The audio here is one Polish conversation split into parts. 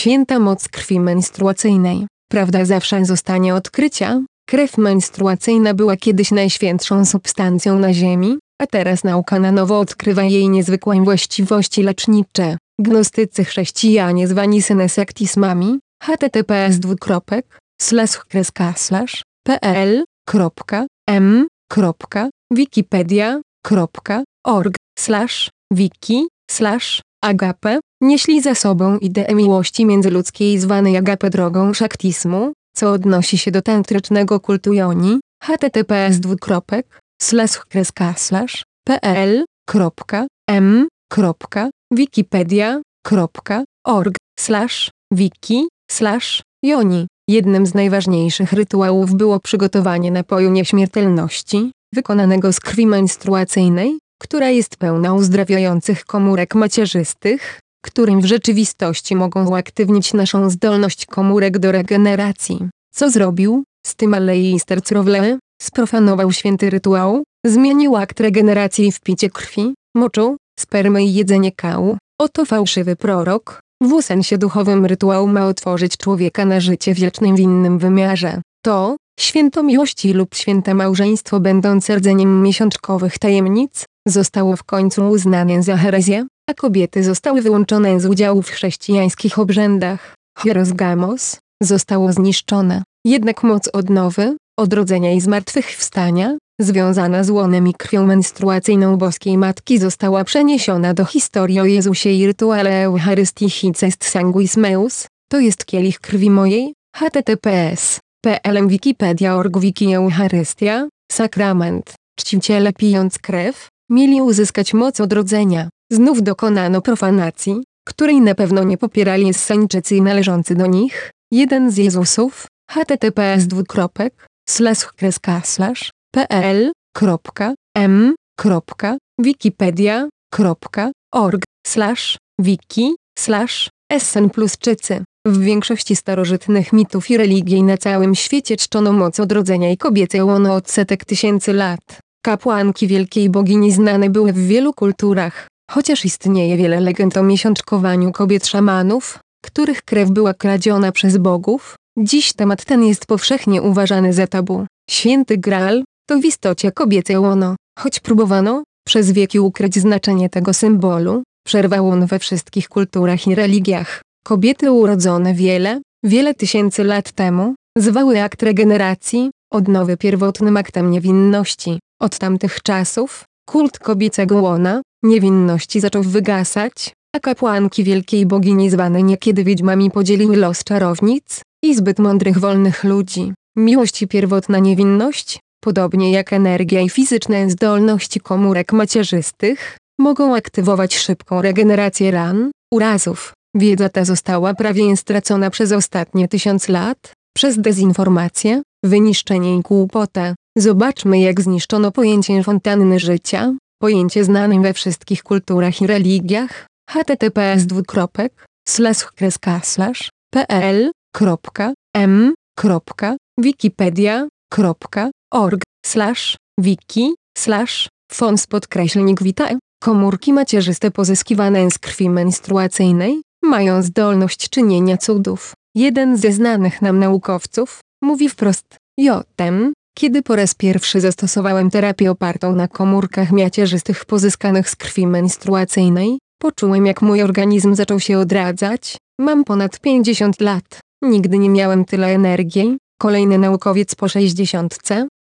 Święta moc krwi menstruacyjnej. Prawda zawsze zostanie odkrycia. Krew menstruacyjna była kiedyś najświętszą substancją na Ziemi, a teraz nauka na nowo odkrywa jej niezwykłe właściwości lecznicze. Gnostycy chrześcijanie zwani synesektismami, https wikipedia.org, slash, wiki, slash, agape, nieśli za sobą ideę miłości międzyludzkiej zwanej agape drogą szaktismu, co odnosi się do tantrycznego kultu joni, https dwukropek, slash pl, kropka, m, kropka, wikipedia.org, slash, wiki, slash, joni. Jednym z najważniejszych rytuałów było przygotowanie napoju nieśmiertelności, wykonanego z krwi menstruacyjnej, która jest pełna uzdrawiających komórek macierzystych, którym w rzeczywistości mogą uaktywnić naszą zdolność komórek do regeneracji. Co zrobił? Z tym Aleister sprofanował święty rytuał, zmienił akt regeneracji w picie krwi, moczu, spermy i jedzenie kału. Oto fałszywy prorok. W sensie duchowym rytuał ma otworzyć człowieka na życie wiecznym w innym wymiarze. To, święto miłości lub święte małżeństwo będące rdzeniem miesiączkowych tajemnic, zostało w końcu uznane za herezję, a kobiety zostały wyłączone z udziału w chrześcijańskich obrzędach. Hierosgamos zostało zniszczone. Jednak moc odnowy, odrodzenia i zmartwychwstania, związana z łonem i krwią menstruacyjną boskiej matki została przeniesiona do historii o Jezusie i rytuale Eucharystii Hicest Sanguis Meus, to jest kielich krwi mojej, https, plm wikipedia.org wiki Eucharystia, sakrament, czciciele pijąc krew, mieli uzyskać moc odrodzenia. Znów dokonano profanacji, której na pewno nie popierali Jesseńczycy należący do nich. Jeden z Jezusów, https dwukropek, slash kreska slash, pl, m, wikipedia.org, slash, wiki, slash. W większości starożytnych mitów i religii na całym świecie czczono moc odrodzenia i kobiece łono od setek tysięcy lat. Kapłanki wielkiej bogini znane były w wielu kulturach, chociaż istnieje wiele legend o miesiączkowaniu kobiet szamanów, których krew była kradziona przez bogów, dziś temat ten jest powszechnie uważany za tabu. Święty Graal, to w istocie kobiece łono, choć próbowano, przez wieki ukryć znaczenie tego symbolu, przerwał on we wszystkich kulturach i religiach. Kobiety urodzone wiele, wiele tysięcy lat temu, zwały akt regeneracji, odnowy pierwotnym aktem niewinności. Od tamtych czasów, kult kobiecego łona, niewinności zaczął wygasać, a kapłanki wielkiej bogini zwane niekiedy wiedźmami podzieliły los czarownic i zbyt mądrych wolnych ludzi. Miłość i pierwotna niewinność, podobnie jak energia i fizyczne zdolności komórek macierzystych, mogą aktywować szybką regenerację ran, urazów. Wiedza ta została prawie stracona przez ostatnie tysiąc lat, przez dezinformację, wyniszczenie i głupotę. Zobaczmy jak zniszczono pojęcie fontanny życia, pojęcie znane we wszystkich kulturach i religiach, https dwukropek, slash kreska slash, pl, m, wikipedia.org, slash, wiki, slash, fons podkreślnik vitae, komórki macierzyste pozyskiwane z krwi menstruacyjnej, mają zdolność czynienia cudów. Jeden ze znanych nam naukowców, mówi wprost, Jotem, kiedy po raz pierwszy zastosowałem terapię opartą na komórkach macierzystych pozyskanych z krwi menstruacyjnej, poczułem jak mój organizm zaczął się odradzać, mam ponad 50 lat, nigdy nie miałem tyle energii, kolejny naukowiec po 60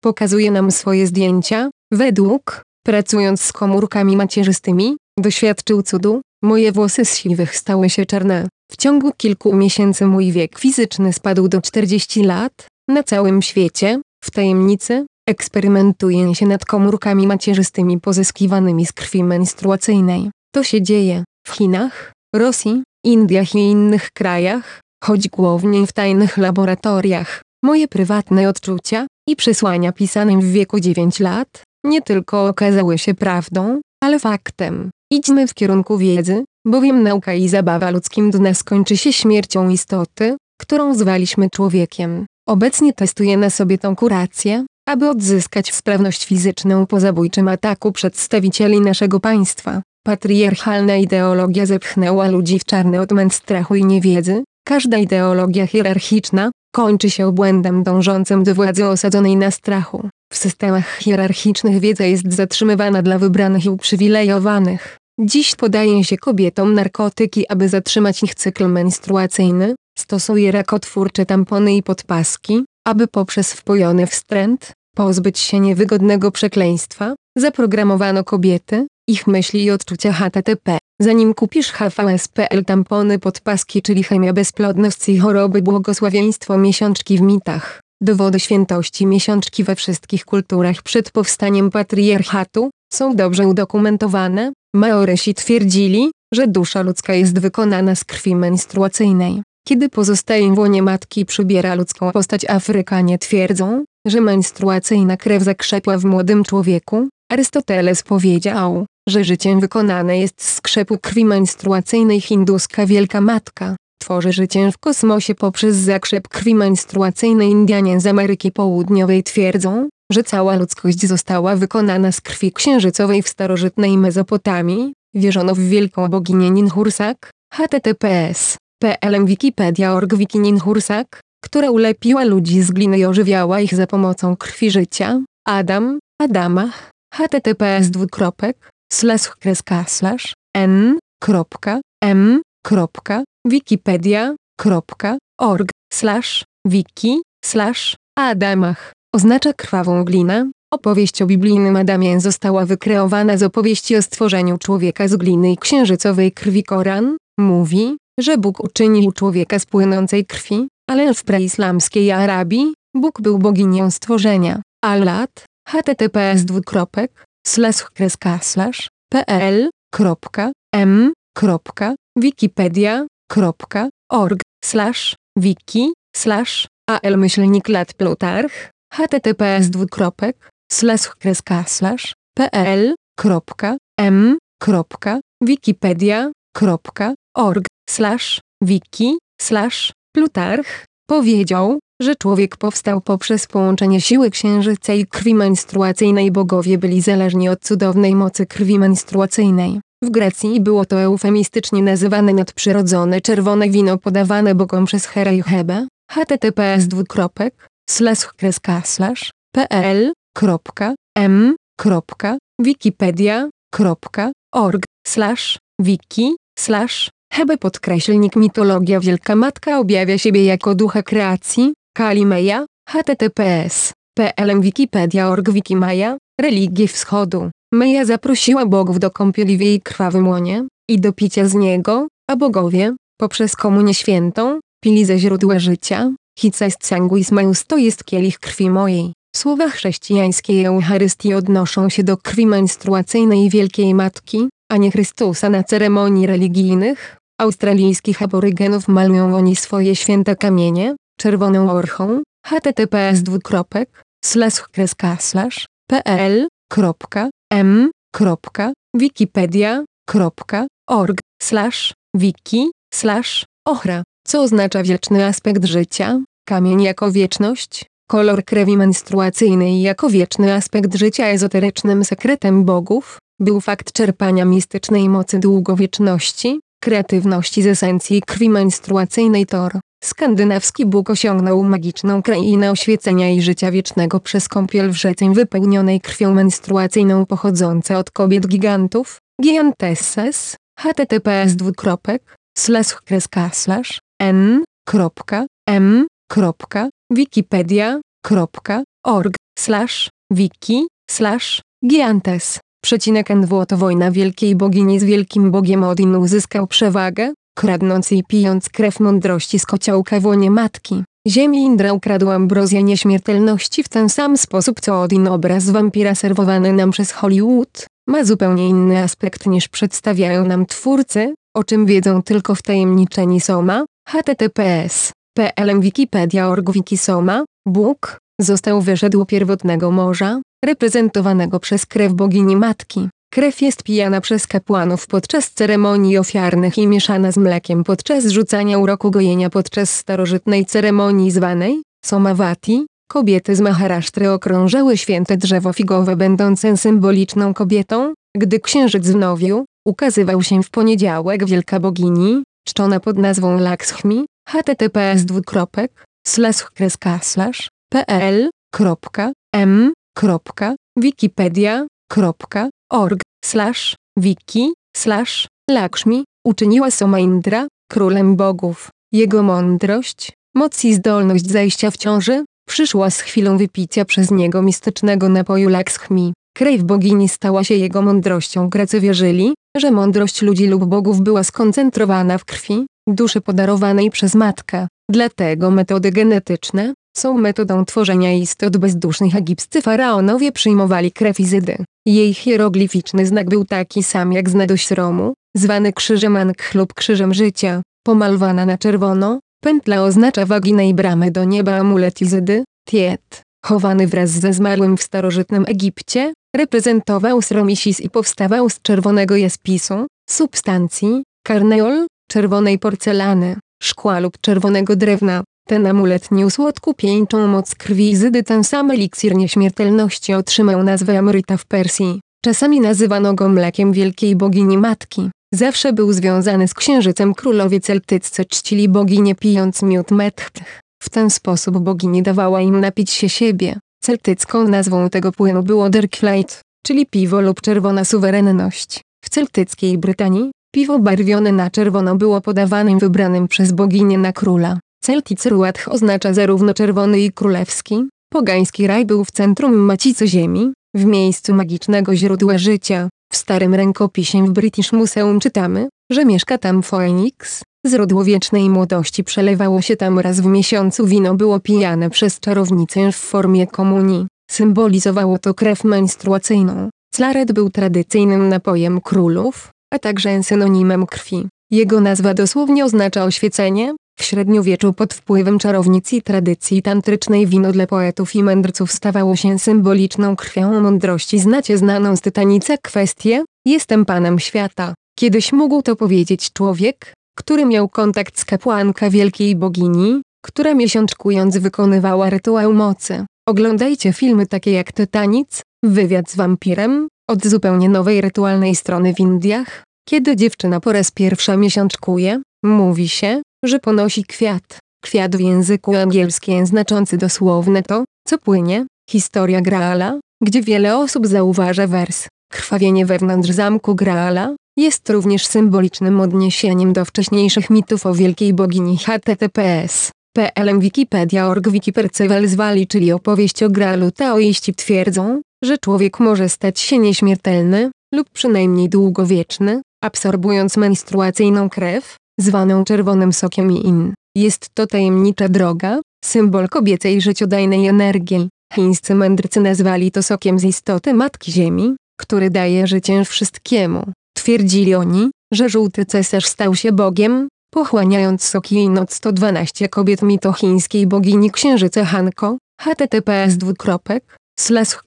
pokazuje nam swoje zdjęcia, według, pracując z komórkami macierzystymi, doświadczył cudu, moje włosy z siwych stały się czarne. W ciągu kilku miesięcy mój wiek fizyczny spadł do 40 lat, na całym świecie, w tajemnicy, eksperymentuje się nad komórkami macierzystymi pozyskiwanymi z krwi menstruacyjnej. To się dzieje w Chinach, Rosji, Indiach i innych krajach, choć głównie w tajnych laboratoriach. Moje prywatne odczucia i przesłania pisanym w wieku 9 lat, nie tylko okazały się prawdą, ale faktem. Idźmy w kierunku wiedzy, bowiem nauka i zabawa ludzkim dna skończy się śmiercią istoty, którą zwaliśmy człowiekiem. Obecnie testuję na sobie tą kurację, aby odzyskać sprawność fizyczną po zabójczym ataku przedstawicieli naszego państwa. Patriarchalna ideologia zepchnęła ludzi w czarny odmęt strachu i niewiedzy, Każda ideologia hierarchiczna kończy się obłędem dążącym do władzy osadzonej na strachu. W systemach hierarchicznych wiedza jest zatrzymywana dla wybranych i uprzywilejowanych. Dziś podaje się kobietom narkotyki, aby zatrzymać ich cykl menstruacyjny, stosuje rakotwórcze tampony i podpaski, aby poprzez wpojony wstręt, pozbyć się niewygodnego przekleństwa, zaprogramowano kobiety, ich myśli i odczucia http. Zanim kupisz HVS.pl tampony podpaski czyli chemia bezplodności i choroby błogosławieństwo miesiączki w mitach. Dowody świętości miesiączki we wszystkich kulturach przed powstaniem patriarchatu są dobrze udokumentowane. Maoresi twierdzili, że dusza ludzka jest wykonana z krwi menstruacyjnej. Kiedy pozostaje w łonie matki przybiera ludzką postać Afrykanie twierdzą, że menstruacyjna krew zakrzepła w młodym człowieku. Arystoteles powiedział, że życiem wykonane jest z krzepu krwi menstruacyjnej hinduska Wielka Matka. Tworzy życie w kosmosie poprzez zakrzep krwi menstruacyjnej Indianie z Ameryki Południowej twierdzą, że cała ludzkość została wykonana z krwi księżycowej w starożytnej Mezopotamii. Wierzono w wielką boginię Ninhursak, https PLM Wikipedia.org Wiki Ninhursak, która ulepiła ludzi z gliny i ożywiała ich za pomocą krwi życia. Adam, Adamach, https dwukropek, slash kreska slash, n, kropka, m, kropka, wikipedia.org, slash, wiki, slash, Adamach, oznacza krwawą glinę. Opowieść o biblijnym Adamie została wykreowana z opowieści o stworzeniu człowieka z gliny i księżycowej krwi Koran, mówi, że Bóg uczynił człowieka z płynącej krwi, ale w preislamskiej Arabii, Bóg był boginią stworzenia. Alat, https dwukropek, slash kreska slash, pl, kropka, m, kropka, wikipedia.org, slash, wiki, slash, al myślnik lat plutarch, https dwukropek, slash kreska slash, pl, kropka, m, kropka, wikipedia.org, slash, wiki, slash, plutarch, powiedział, że człowiek powstał poprzez połączenie siły księżyca i krwi menstruacyjnej bogowie byli zależni od cudownej mocy krwi menstruacyjnej. W Grecji było to eufemistycznie nazywane nadprzyrodzone czerwone wino podawane bogom przez Herę i Hebę. https dwukropek, slash kreska slash, pl, kropka, m, kropka, wikipedia.org, slash, wiki, slash, Hebe podkreślnik mitologia Wielka Matka objawia siebie jako ducha kreacji, Kalimeja, https, plm wikipedia.org wikimaja, religie wschodu. Meja zaprosiła bogów do kąpieli w jej krwawym łonie i do picia z niego, a bogowie, poprzez komunię świętą, pili ze źródła życia. Hicest sanguis meus to jest kielich krwi mojej. Słowa chrześcijańskiej Eucharystii odnoszą się do krwi menstruacyjnej Wielkiej Matki, a nie Chrystusa na ceremonii religijnych. Australijskich aborygenów malują oni swoje święte kamienie, czerwoną orchą, https dwukropek, slash kreska slash, pl, kropka, m, kropka, wikipedia.org, slash, wiki, slash, ochra, co oznacza wieczny aspekt życia, kamień jako wieczność, kolor krewi menstruacyjnej jako wieczny aspekt życia ezoterycznym sekretem bogów, był fakt czerpania mistycznej mocy długowieczności, kreatywności z esencji krwi menstruacyjnej Thor. Skandynawski Bóg osiągnął magiczną krainę oświecenia i życia wiecznego przez kąpiel w rzece wypełnionej krwią menstruacyjną pochodzące od kobiet gigantów, Giantesses, https dwukropek, slash kreska slash, n, kropka, m, kropka, wikipedia.org, slash, wiki, slash, Giantes. Przecinek NW to wojna wielkiej bogini z wielkim bogiem Odin uzyskał przewagę, kradnąc i pijąc krew mądrości z kociołka w łonie matki. Ziemi Indra ukradł ambrozję nieśmiertelności w ten sam sposób co Odin obraz wampira serwowany nam przez Hollywood, ma zupełnie inny aspekt niż przedstawiają nam twórcy, o czym wiedzą tylko wtajemniczeni Soma, https, plm wikipedia.org wikisoma, Bóg, został wyszedł pierwotnego morza, reprezentowanego przez krew bogini matki. Krew jest pijana przez kapłanów podczas ceremonii ofiarnych i mieszana z mlekiem podczas rzucania uroku gojenia podczas starożytnej ceremonii zwanej Somawati. Kobiety z Maharasztry okrążały święte drzewo figowe będące symboliczną kobietą. Gdy księżyc w Nowiu ukazywał się w poniedziałek wielka bogini, czczona pod nazwą Lakshmi, https dwukropek, slash kreska slash, pl, kropka, m, kropka, wikipedia.org, slash, wiki, slash, Lakshmi, uczyniła Somaindra, królem bogów. Jego mądrość, moc i zdolność zajścia w ciąży, przyszła z chwilą wypicia przez niego mistycznego napoju Lakshmi. Krew bogini stała się jego mądrością. Grecy wierzyli, że mądrość ludzi lub bogów była skoncentrowana w krwi, duszy podarowanej przez matkę. Dlatego metody genetyczne są metodą tworzenia istot bezdusznych. Egipscy faraonowie przyjmowali krew Izydy. Jej hieroglificzny znak był taki sam jak znak Romu, zwany krzyżem Ankh lub krzyżem życia, pomalowana na czerwono. Pętla oznacza waginę i bramę do nieba amulet Izydy, Tiet, chowany wraz ze zmarłym w starożytnym Egipcie, reprezentował Sromisis i powstawał z czerwonego jaspisu, substancji, karneol, czerwonej porcelany, szkła lub czerwonego drewna. Ten amulet niósł odkupieńczą moc krwi Izydy. Ten sam eliksir nieśmiertelności otrzymał nazwę Amryta w Persji. Czasami nazywano go mlekiem wielkiej bogini matki. Zawsze był związany z księżycem królowie celtyccy czcili boginię pijąc miód metcht. W ten sposób bogini dawała im napić się siebie. Celtycką nazwą tego płynu było Dirkflight, czyli piwo lub czerwona suwerenność. W celtyckiej Brytanii, piwo barwione na czerwono było podawanym wybranym przez boginię na króla. Celtic Ruatch oznacza zarówno czerwony i królewski. Pogański raj był w centrum macicy ziemi, w miejscu magicznego źródła życia. W starym rękopisie w British Museum czytamy, że mieszka tam Phoenix, źródło wiecznej młodości przelewało się tam raz w miesiącu wino było pijane przez czarownicę w formie komunii. Symbolizowało to krew menstruacyjną. Claret był tradycyjnym napojem królów, a także synonimem krwi. Jego nazwa dosłownie oznacza oświecenie. W średniowieczu pod wpływem czarownic i tradycji tantrycznej wino dla poetów i mędrców stawało się symboliczną krwią mądrości. Znacie znaną z Tytanica kwestię? Jestem panem świata. Kiedyś mógł to powiedzieć człowiek, który miał kontakt z kapłanka wielkiej bogini, która miesiączkując wykonywała rytuał mocy. Oglądajcie filmy takie jak Tytanic, Wywiad z wampirem, od zupełnie nowej rytualnej strony w Indiach, kiedy dziewczyna po raz pierwszy miesiączkuje, mówi się, że ponosi kwiat. Kwiat w języku angielskim znaczący dosłowne to, co płynie, historia Graala, gdzie wiele osób zauważa wers. Krwawienie wewnątrz zamku Graala jest również symbolicznym odniesieniem do wcześniejszych mitów o wielkiej bogini https. PLM Wikipedia.org Wikipercewal zwali czyli opowieść o Graalu taoiści twierdzą, że człowiek może stać się nieśmiertelny, lub przynajmniej długowieczny, absorbując menstruacyjną krew, zwaną czerwonym sokiem in. Jest to tajemnicza droga, symbol kobiecej życiodajnej energii. Chińscy mędrcy nazwali to sokiem z istoty Matki Ziemi, który daje życie wszystkiemu. Twierdzili oni, że żółty cesarz stał się Bogiem, pochłaniając soki i noc 112 kobiet mito chińskiej bogini księżyca Hanko, https dwukropek, slash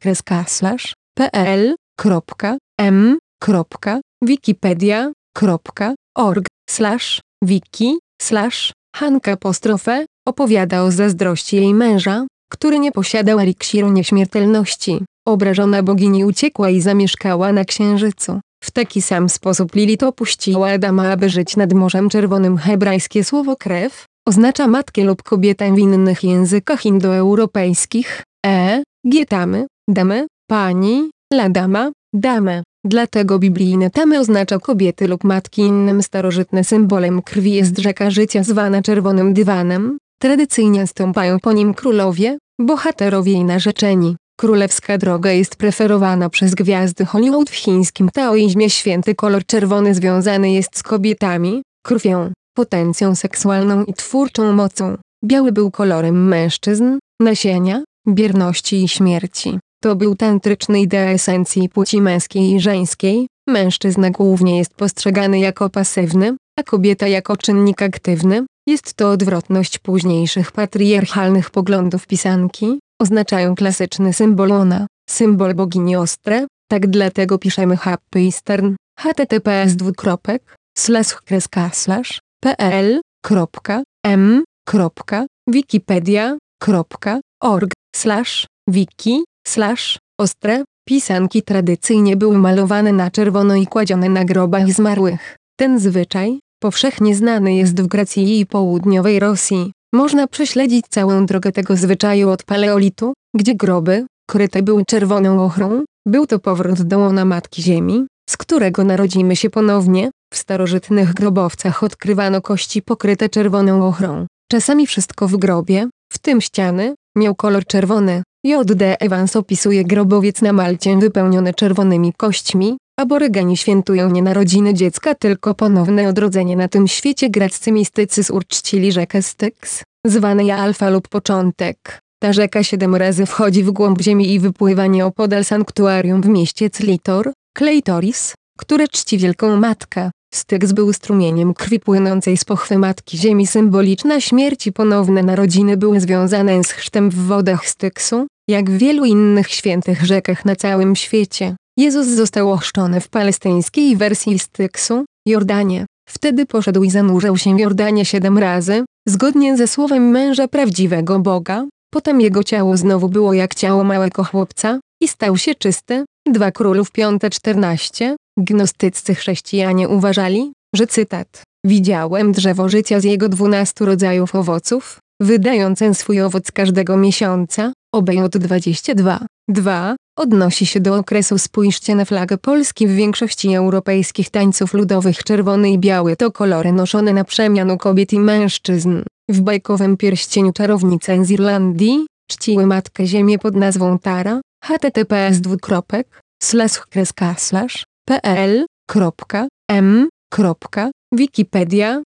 pl, kropka, m, kropka, wikipedia.org, slash, wiki, slash, Hanka apostrofę, opowiada o zazdrości jej męża, który nie posiadał eliksiru nieśmiertelności. Obrażona bogini uciekła i zamieszkała na księżycu. W taki sam sposób Lilith opuściła Adama aby żyć nad Morzem Czerwonym. Hebrajskie słowo krew oznacza matkę lub kobietę w innych językach indoeuropejskich. E, gietamy, damy, pani, ladama, damę. Dlatego biblijne tamy oznacza kobiety lub matki innym starożytne symbolem krwi jest rzeka życia zwana czerwonym dywanem. Tradycyjnie stąpają po nim królowie, bohaterowie i narzeczeni. Królewska droga jest preferowana przez gwiazdy Hollywood w chińskim taoizmie. Święty kolor czerwony związany jest z kobietami, krwią, potencją seksualną i twórczą mocą. Biały był kolorem mężczyzn, nasienia, bierności i śmierci. To był tantryczny idea esencji płci męskiej i żeńskiej. Mężczyzna głównie jest postrzegany jako pasywny, a kobieta jako czynnik aktywny. Jest to odwrotność późniejszych patriarchalnych poglądów pisanki, oznaczają klasyczny symbol ona, symbol bogini ostre, tak dlatego piszemy Happy Eastern, https dwukropek, slash kreska slash, pl, kropka, m, kropka, wikipedia.org, slash, wiki, slash, ostre, pisanki tradycyjnie były malowane na czerwono i kładzione na grobach zmarłych. Ten zwyczaj, powszechnie znany jest w Grecji i południowej Rosji. Można prześledzić całą drogę tego zwyczaju od paleolitu, gdzie groby, kryte były czerwoną ochrą, był to powrót do łona Matki Ziemi, z którego narodzimy się ponownie. W starożytnych grobowcach odkrywano kości pokryte czerwoną ochrą. Czasami wszystko w grobie, w tym ściany, miał kolor czerwony. J.D. Evans opisuje grobowiec na Malcie wypełniony czerwonymi kośćmi. Aborygeni świętują nie narodziny dziecka, tylko ponowne odrodzenie na tym świecie. Greccy mistycy uczcili rzekę Styx, zwanej Alfa lub początek. Ta rzeka siedem razy wchodzi w głąb ziemi i wypływa nieopodal sanktuarium w mieście Clitor, Kleitoris, które czci Wielką Matkę. Styx był strumieniem krwi płynącej z pochwy Matki Ziemi symboliczna śmierć i ponowne narodziny były związane z chrztem w wodach Styksu, jak w wielu innych świętych rzekach na całym świecie. Jezus został ochrzczony w palestyńskiej wersji Styksu, Jordanie. Wtedy poszedł i zanurzał się w Jordanie siedem razy, zgodnie ze słowem męża prawdziwego Boga. Potem jego ciało znowu było jak ciało małego chłopca i stał się czysty. 2 Królów 5:14. Gnostyccy chrześcijanie uważali, że cytat Widziałem drzewo życia z jego dwunastu rodzajów owoców, wydające swój owoc każdego miesiąca, OBJ 22. 2. Odnosi się do okresu spójrzcie na flagę Polski w większości europejskich tańców ludowych. Czerwony i biały to kolory noszone na przemian kobiet i mężczyzn. W bajkowym pierścieniu czarownice z Irlandii, czciły Matkę Ziemię pod nazwą Tara, https dwukropek, slash pl, kropka, m, kropka, wikipedia,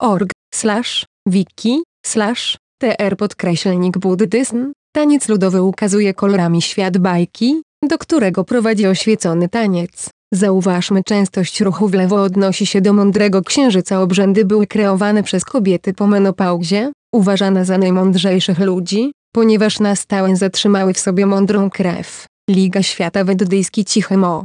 org, slash, wiki, slash, tr podkreślnik buddyzm, taniec ludowy ukazuje kolorami świat bajki, do którego prowadzi oświecony taniec. Zauważmy częstość ruchu w lewo odnosi się do mądrego księżyca obrzędy były kreowane przez kobiety po menopauzie, uważane za najmądrzejszych ludzi, ponieważ na stałe zatrzymały w sobie mądrą krew. Liga Świata Weddyjski Cichy Mo.